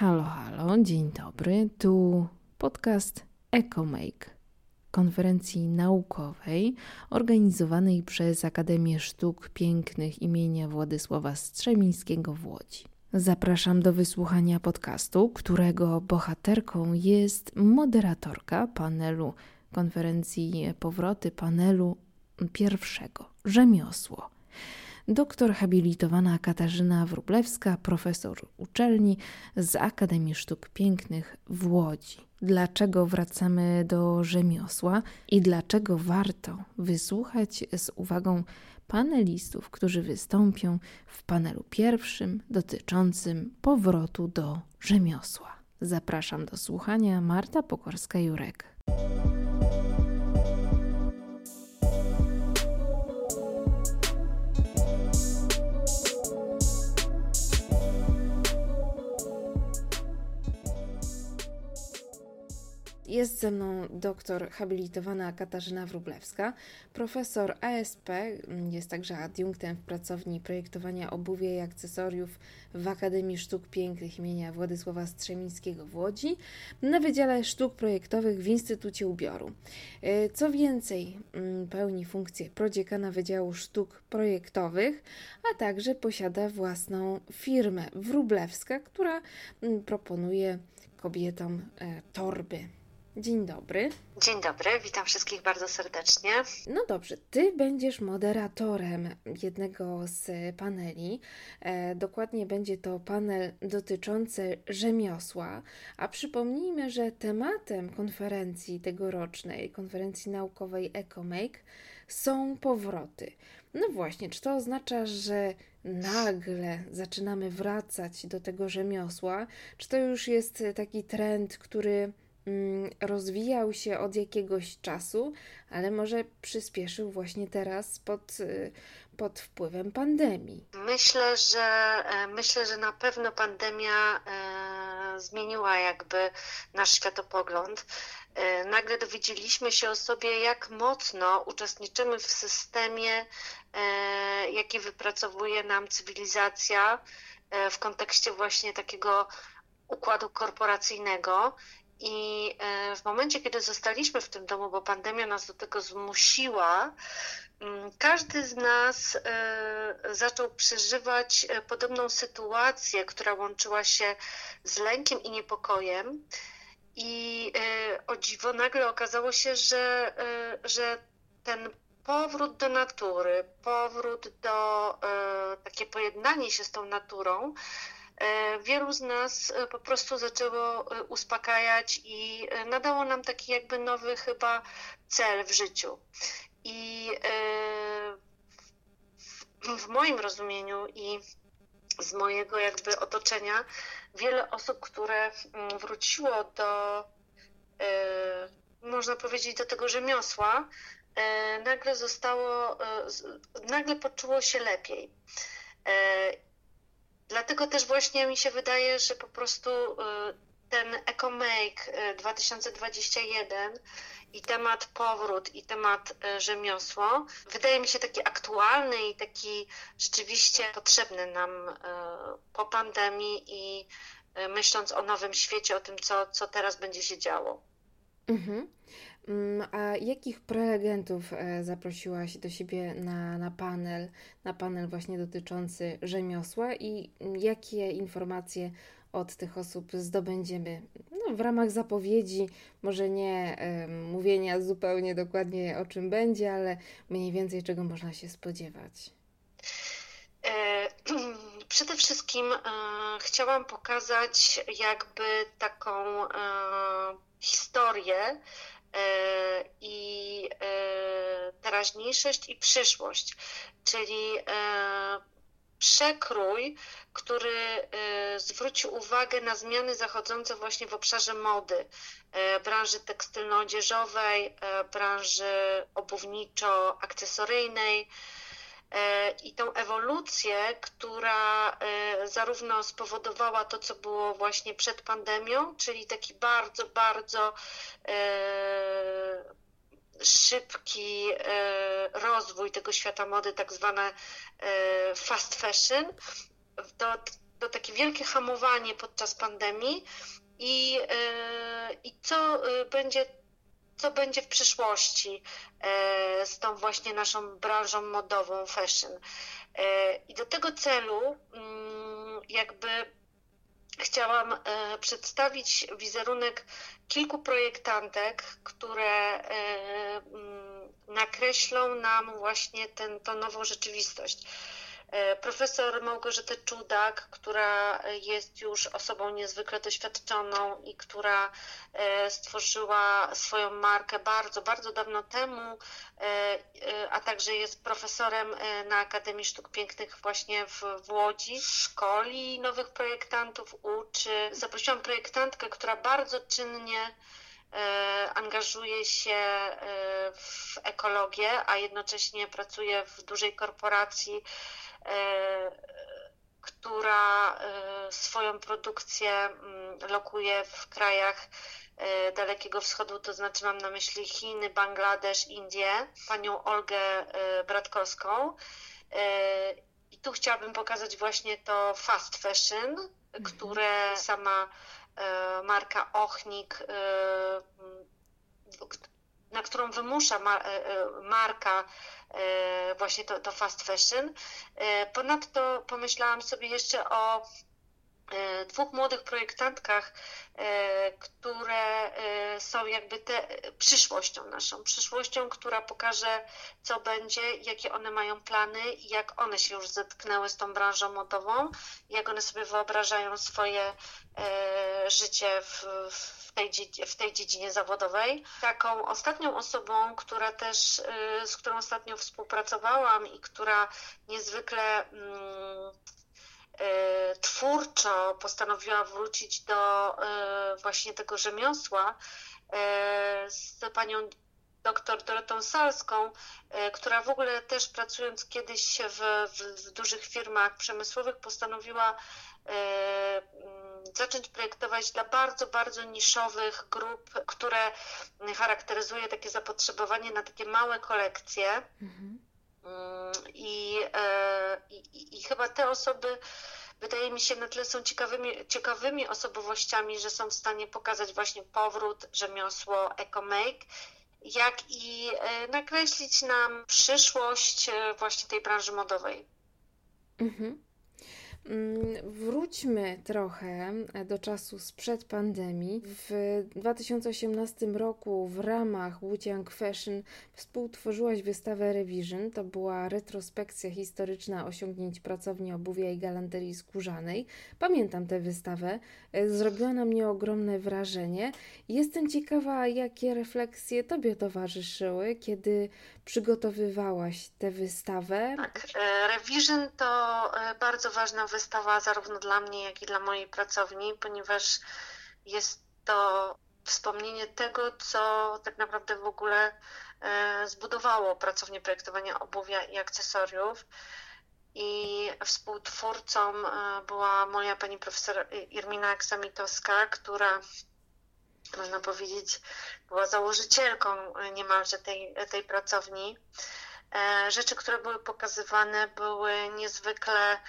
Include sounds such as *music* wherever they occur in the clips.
Halo, halo, dzień dobry. Tu podcast EcoMake, konferencji naukowej organizowanej przez Akademię Sztuk Pięknych imienia Władysława Strzemińskiego w Łodzi. Zapraszam do wysłuchania podcastu, którego bohaterką jest moderatorka panelu konferencji Powroty panelu pierwszego Rzemiosło doktor habilitowana Katarzyna Wrublewska, profesor uczelni z Akademii Sztuk Pięknych w Łodzi. Dlaczego wracamy do rzemiosła i dlaczego warto wysłuchać z uwagą panelistów, którzy wystąpią w panelu pierwszym dotyczącym powrotu do rzemiosła. Zapraszam do słuchania Marta Pokorska-Jurek. Jest ze mną doktor habilitowana Katarzyna Wrublewska, profesor ASP, jest także adiunktem w pracowni projektowania obuwia i akcesoriów w Akademii Sztuk Pięknych imienia Władysława Strzemińskiego w Łodzi, na Wydziale Sztuk Projektowych w Instytucie Ubioru. E, co więcej, mm, pełni funkcję prodziekana Wydziału Sztuk Projektowych, a także posiada własną firmę. Wrublewska, która mm, proponuje kobietom e, torby Dzień dobry. Dzień dobry, witam wszystkich bardzo serdecznie. No dobrze, ty będziesz moderatorem jednego z paneli. E, dokładnie będzie to panel dotyczący rzemiosła. A przypomnijmy, że tematem konferencji tegorocznej, konferencji naukowej EcoMake, są powroty. No właśnie, czy to oznacza, że nagle zaczynamy wracać do tego rzemiosła? Czy to już jest taki trend, który rozwijał się od jakiegoś czasu, ale może przyspieszył właśnie teraz pod, y, pod wpływem pandemii. Myślę, że e, myślę, że na pewno pandemia e, zmieniła jakby nasz światopogląd. E, nagle dowiedzieliśmy się o sobie, jak mocno uczestniczymy w systemie, jaki wypracowuje nam cywilizacja w kontekście właśnie takiego układu korporacyjnego i e, w momencie, kiedy zostaliśmy w tym domu, bo pandemia nas do tego zmusiła, mm, każdy z nas e, zaczął przeżywać e, podobną sytuację, która łączyła się z lękiem i niepokojem. I o dziwo nagle okazało się, że, że ten powrót do natury, powrót do takie pojednanie się z tą naturą, wielu z nas e, po prostu zaczęło e, uspokajać i nadało nam taki jakby nowy chyba cel w życiu. I w moim rozumieniu i z mojego jakby otoczenia wiele osób, które mm, wróciło do, można powiedzieć, do tego rzemiosła, nagle zostało, nagle poczuło się lepiej. Dlatego też właśnie mi się wydaje, że po prostu y, ten EcoMake 2021 y, i temat powrót i temat y, rzemiosło wydaje mi się taki aktualny i taki rzeczywiście potrzebny nam po pandemii i myśląc o nowym świecie, o tym, co, co teraz będzie się działo. Mhm. Mm, a jakich prelegentów e, zaprosiłaś do siebie na, na panel, na panel właśnie dotyczący rzemiosła i jakie informacje od tych osób zdobędziemy no, w ramach zapowiedzi, może nie y, mówienia zupełnie dokładnie o czym będzie, ale mniej więcej czego można się spodziewać? E, *clears throat* przede wszystkim e, chciałam pokazać jakby taką e, historię E, i e, teraźniejszość i przyszłość, czyli e, przekrój, który zwrócił uwagę na zmiany zachodzące właśnie w obszarze mody, branży tekstylno-odzieżowej, branży obuwniczo-akcesoryjnej, E, i tą ewolucję, która e, zarówno spowodowała to, co było właśnie przed pandemią, czyli taki bardzo, bardzo e, szybki rozwój tego świata mody, tak zwane fast fashion, do to takie wielkie hamowanie podczas pandemii. I, i co będzie co będzie w przyszłości z tą właśnie naszą branżą modową fashion. I do tego celu mm, jakby chciałam przedstawić wizerunek kilku projektantek, które mm, nakreślą nam właśnie tę nową rzeczywistość. E, profesor Małgorzatę Czudak, która jest już osobą niezwykle doświadczoną i która e, stworzyła swoją markę bardzo, bardzo dawno temu, e, a także jest profesorem na Akademii Sztuk Pięknych właśnie w, w Łodzi, szkoli nowych projektantów, uczy. Zaprosiłam projektantkę, która bardzo czynnie angażuje się w ekologię, a jednocześnie pracuje w dużej korporacji E, która e, swoją produkcję mm, lokuje w krajach e, Dalekiego Wschodu, to znaczy mam na myśli Chiny, Bangladesz, Indie, panią Olgę Bratkowską. I tu chciałabym pokazać właśnie to fast fashion, mhm. które sama marka Ochnik, na którą wymusza marka właśnie to, to fast fashion. E, ponadto pomyślałam sobie jeszcze o e, dwóch młodych projektantkach, które są jakby te przyszłością naszą, przyszłością, która pokaże, co będzie, jakie one mają plany jak one się już zetknęły z tą branżą modową, jak one sobie wyobrażają swoje życie w, w tej, w tej dziedzinie zawodowej. Taką ostatnią osobą, która też, z którą ostatnio współpracowałam i która niezwykle mm, twórczo postanowiła wrócić do y, właśnie tego rzemiosła z panią doktor Dorotą Salską, która w ogóle też pracując kiedyś w, w, w dużych firmach przemysłowych postanowiła zacząć projektować dla bardzo, bardzo niszowych grup, które charakteryzuje takie zapotrzebowanie na takie małe kolekcje. Mhm. Mm, I, e, i, I chyba te osoby wydaje mi się, na tyle są ciekawymi, ciekawymi osobowościami, że są w stanie pokazać właśnie powrót rzemiosło EcoMake, jak i e, nakreślić nam przyszłość właśnie tej branży modowej. Mhm. Mm, wróćmy trochę do czasu sprzed pandemii. W 2018 roku w ramach Wujiang Fashion współtworzyłaś wystawę Revision. To była retrospekcja historyczna osiągnięć pracowni obuwia i galanterii skórzanej. Pamiętam tę wystawę. Zrobiła na mnie ogromne wrażenie. Jestem ciekawa, jakie refleksje Tobie towarzyszyły, kiedy przygotowywałaś tę wystawę. Tak, e, Revision to e, bardzo ważna wystawa zarówno dla mnie, jak i dla mojej pracowni, ponieważ jest to wspomnienie tego, co tak naprawdę w ogóle e, zbudowało pracownię projektowania obuwia i akcesoriów. I współtwórcą była moja pani profesor Irmina Aksamitowska, która można powiedzieć, była założycielką niemalże tej, tej pracowni. E, rzeczy, które były pokazywane, były niezwykle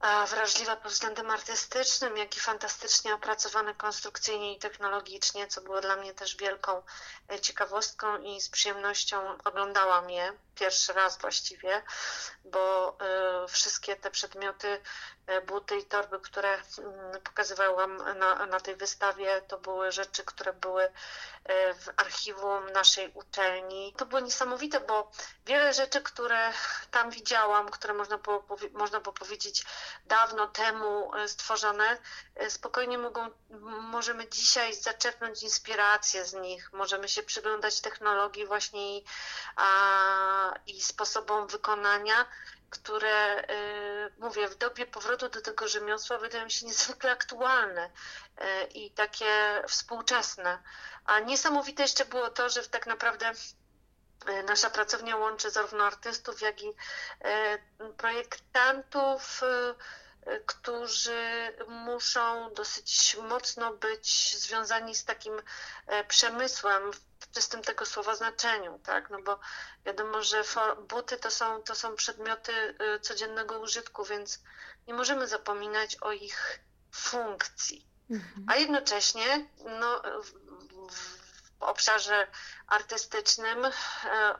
wrażliwe pod względem artystycznym, jak i fantastycznie opracowane konstrukcyjnie i technologicznie, co było dla mnie też wielką e, ciekawostką i z przyjemnością oglądałam je pierwszy raz właściwie, bo e, wszystkie te przedmioty, e, buty i torby, które mm, pokazywałam na, na tej wystawie, to były rzeczy, które były w archiwum naszej uczelni. To było niesamowite, bo wiele rzeczy, które tam widziałam, które można było, można było powiedzieć dawno temu stworzone, spokojnie mogą, możemy dzisiaj zaczerpnąć inspirację z nich, możemy się przyglądać technologii właśnie i, a, i sposobom wykonania, które, y, mówię, w dobie powrotu do tego rzemiosła wydają się niezwykle aktualne y, i takie współczesne. A niesamowite jeszcze było to, że tak naprawdę nasza pracownia łączy zarówno artystów, jak i projektantów, którzy muszą dosyć mocno być związani z takim przemysłem w czystym tego słowa znaczeniu, tak? No bo wiadomo, że buty to są, to są przedmioty codziennego użytku, więc nie możemy zapominać o ich funkcji. Mhm. A jednocześnie no, w, w obszarze artystycznym e,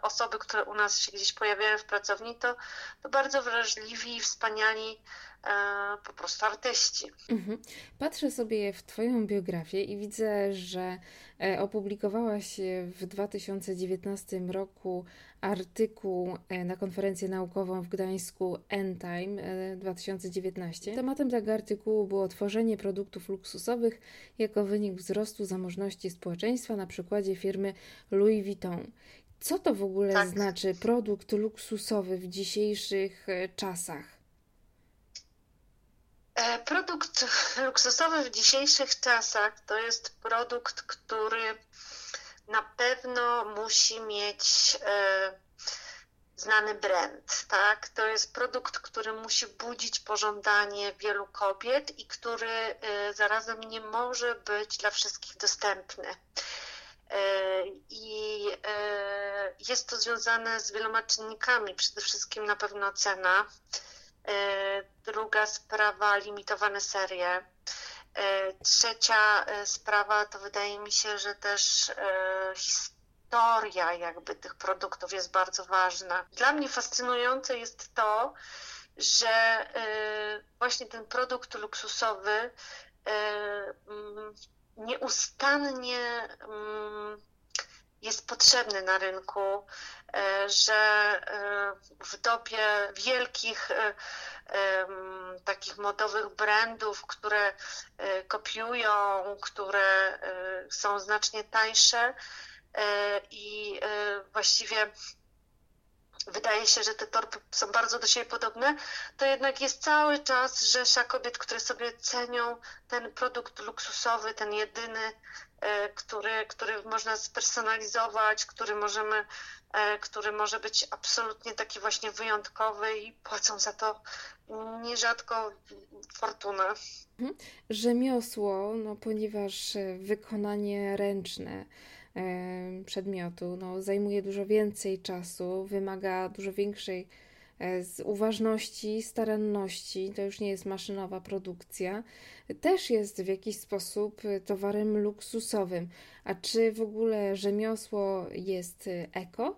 osoby, które u nas się gdzieś pojawiają w pracowni, to, to bardzo wrażliwi wspaniali E, po prostu artyści. Mhm. Patrzę sobie w Twoją biografię i widzę, że e, opublikowałaś w 2019 roku artykuł e, na konferencję naukową w Gdańsku Endtime 2019. Tematem tego artykułu było tworzenie produktów luksusowych jako wynik wzrostu zamożności społeczeństwa na przykładzie firmy Louis Vuitton. Co to w ogóle tak. znaczy produkt luksusowy w dzisiejszych czasach? E, produkt luksusowy w dzisiejszych czasach to jest produkt, który na pewno musi mieć e, znany brand, tak? To jest produkt, który musi budzić pożądanie wielu kobiet i który e, zarazem nie może być dla wszystkich dostępny. I jest to związane z wieloma czynnikami, przede wszystkim na pewno cena E, druga sprawa limitowane serie. E, trzecia e, sprawa to wydaje mi się, że też historia jakby tych produktów jest bardzo ważna. Dla mnie fascynujące jest to, że właśnie ten produkt luksusowy mm, nieustannie mm, jest potrzebny na rynku, e, że e, w dobie wielkich e, takich modowych brandów, które kopiują, które są znacznie tańsze i właściwie wydaje się, że te torby są bardzo do siebie podobne, to jednak jest cały czas rzesza kobiet, które sobie cenią ten produkt luksusowy, ten jedyny, e, który, który można spersonalizować, który możemy, e, który może być absolutnie taki właśnie wyjątkowy i płacą za to nierzadko fortunę. Mhm. Rzemiosło, no ponieważ wykonanie ręczne, przedmiotu no, zajmuje dużo więcej czasu, wymaga dużo większej e, z uważności, staranności, to już nie jest maszynowa produkcja, też jest w jakiś sposób towarem luksusowym. A czy w ogóle rzemiosło jest eko?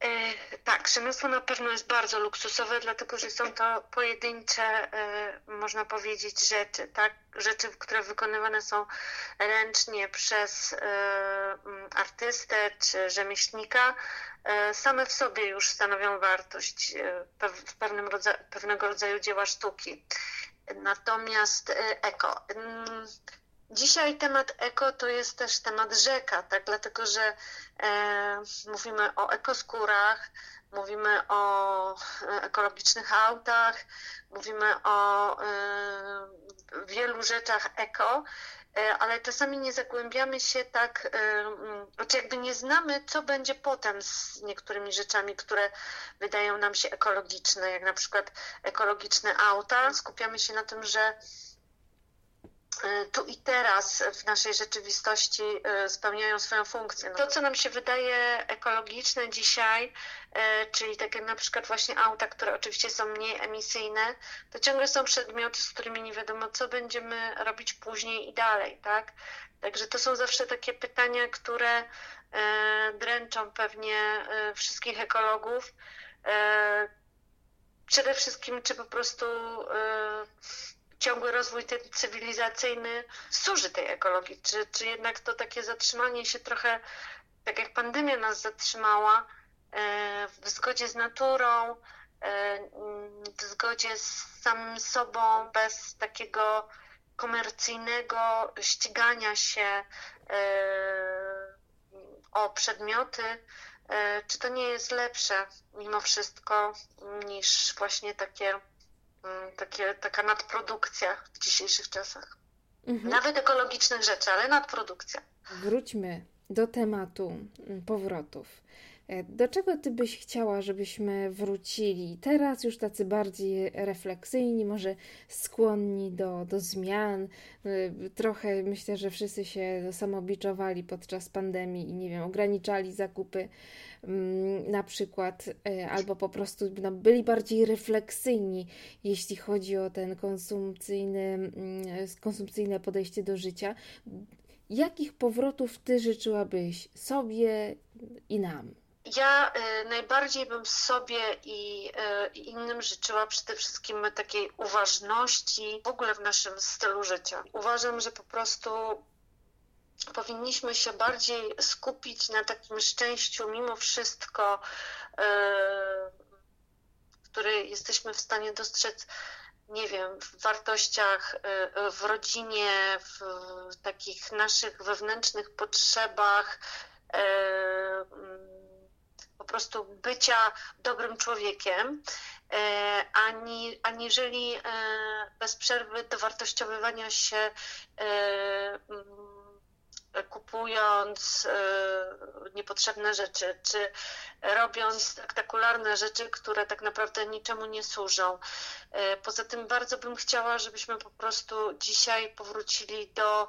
E, tak, rzemiosło na pewno jest bardzo luksusowe, dlatego że są to pojedyncze, e, można powiedzieć, rzeczy, tak? Rzeczy, które wykonywane są ręcznie przez e, artystę czy rzemieślnika, same w sobie już stanowią wartość w pewnym pewnego rodzaju dzieła sztuki. Natomiast eko. Dzisiaj temat eko to jest też temat rzeka, tak? dlatego że e, mówimy o ekoskórach, mówimy o e, ekologicznych autach, mówimy o e, wielu rzeczach eko, e, ale czasami nie zagłębiamy się tak, e, znaczy jakby nie znamy, co będzie potem z niektórymi rzeczami, które wydają nam się ekologiczne, jak na przykład ekologiczne auta. Skupiamy się na tym, że E, tu i teraz w naszej rzeczywistości e, spełniają swoją funkcję. To, co nam się wydaje ekologiczne dzisiaj, e, czyli takie na przykład właśnie auta, które oczywiście są mniej emisyjne, to ciągle są przedmioty, z którymi nie wiadomo, co będziemy robić później i dalej, tak? Także to są zawsze takie pytania, które dręczą pewnie wszystkich ekologów. Przede wszystkim, czy po prostu ciągły rozwój ten cywilizacyjny służy tej ekologii? Czy, czy jednak to takie zatrzymanie się trochę, tak jak pandemia nas zatrzymała, e, w zgodzie z naturą, e, w zgodzie z samym sobą, bez takiego komercyjnego ścigania się e, o przedmioty, czy to nie jest lepsze mimo wszystko niż właśnie takie takie, taka nadprodukcja w dzisiejszych czasach. Mhm. Nawet ekologicznych rzeczy, ale nadprodukcja. Wróćmy do tematu mm, powrotów. E, do czego ty byś chciała, żebyśmy wrócili? Teraz już tacy bardziej refleksyjni, może skłonni do, do zmian. E, trochę myślę, że wszyscy się samobiczowali podczas pandemii i nie wiem, ograniczali zakupy mm, na przykład, e, albo po prostu no, byli bardziej refleksyjni, jeśli chodzi o ten konsumpcyjny, mm, konsumpcyjne podejście do życia. Jakich powrotów ty życzyłabyś sobie i nam? Ja y, najbardziej bym sobie i y, innym życzyła przede wszystkim takiej uważności w ogóle w naszym stylu życia. Uważam, że po prostu powinniśmy się bardziej skupić na takim szczęściu mimo wszystko, y, które jesteśmy w stanie dostrzec nie wiem, w wartościach, w rodzinie, w takich naszych wewnętrznych potrzebach, prostu bycia dobrym człowiekiem, e, ani, aniżeli e, bez przerwy dowartościowywania się e, kupując e, niepotrzebne rzeczy, czy robiąc spektakularne rzeczy, które tak naprawdę niczemu nie służą. E, poza tym bardzo bym chciała, żebyśmy po prostu dzisiaj powrócili do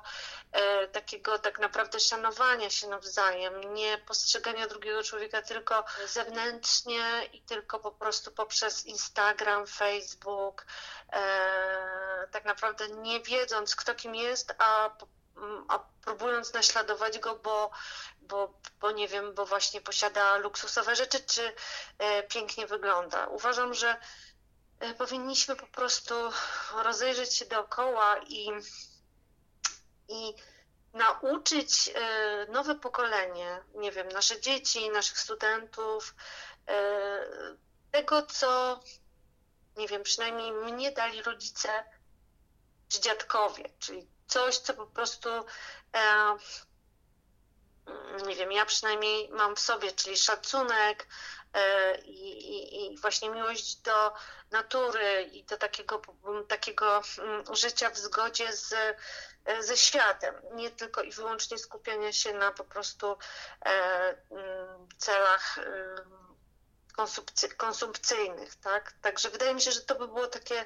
e, takiego tak naprawdę szanowania się nawzajem, nie postrzegania drugiego człowieka tylko zewnętrznie i tylko po prostu poprzez Instagram, Facebook, tak naprawdę nie wiedząc, kto kim jest, a a próbując naśladować go, bo, bo, bo nie wiem, bo właśnie posiada luksusowe rzeczy, czy e, pięknie wygląda. Uważam, że e, powinniśmy po prostu rozejrzeć się dookoła i, i nauczyć e, nowe pokolenie, nie wiem, nasze dzieci, naszych studentów, tego, co, nie wiem, przynajmniej mnie dali rodzice czy dziadkowie, czyli coś, co po prostu e, nie wiem, ja przynajmniej mam w sobie, czyli szacunek e, i, i, właśnie miłość do natury i do takiego, takiego mm, życia w zgodzie z, e, ze światem. Nie tylko i wyłącznie skupiania się na po prostu mm, celach konsumpcyjnych, tak? Także wydaje mi się, że to by było takie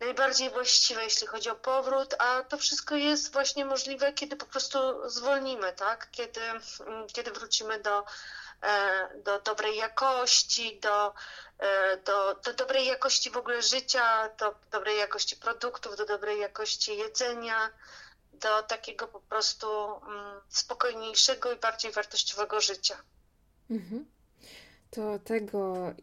najbardziej właściwe, jeśli chodzi o powrót, a to wszystko jest właśnie możliwe, kiedy po prostu zwolnimy, tak? Kiedy, mm, kiedy wrócimy do, e, do dobrej jakości, do, e, do, do dobrej jakości w ogóle życia, do dobrej jakości produktów, do dobrej jakości jedzenia, do takiego po prostu mm, spokojniejszego i bardziej wartościowego życia. Mhm. To tego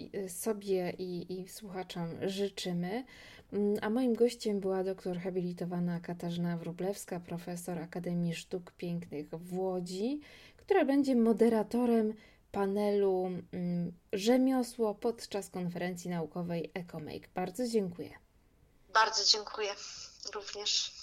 sobie i, i słuchaczom życzymy. Mm, a moim gościem była doktor habilitowana Katarzyna Wróblewska, profesor Akademii Sztuk Pięknych w Łodzi, która będzie moderatorem panelu mm, Rzemiosło podczas konferencji naukowej EcoMake. Bardzo dziękuję. Bardzo dziękuję również.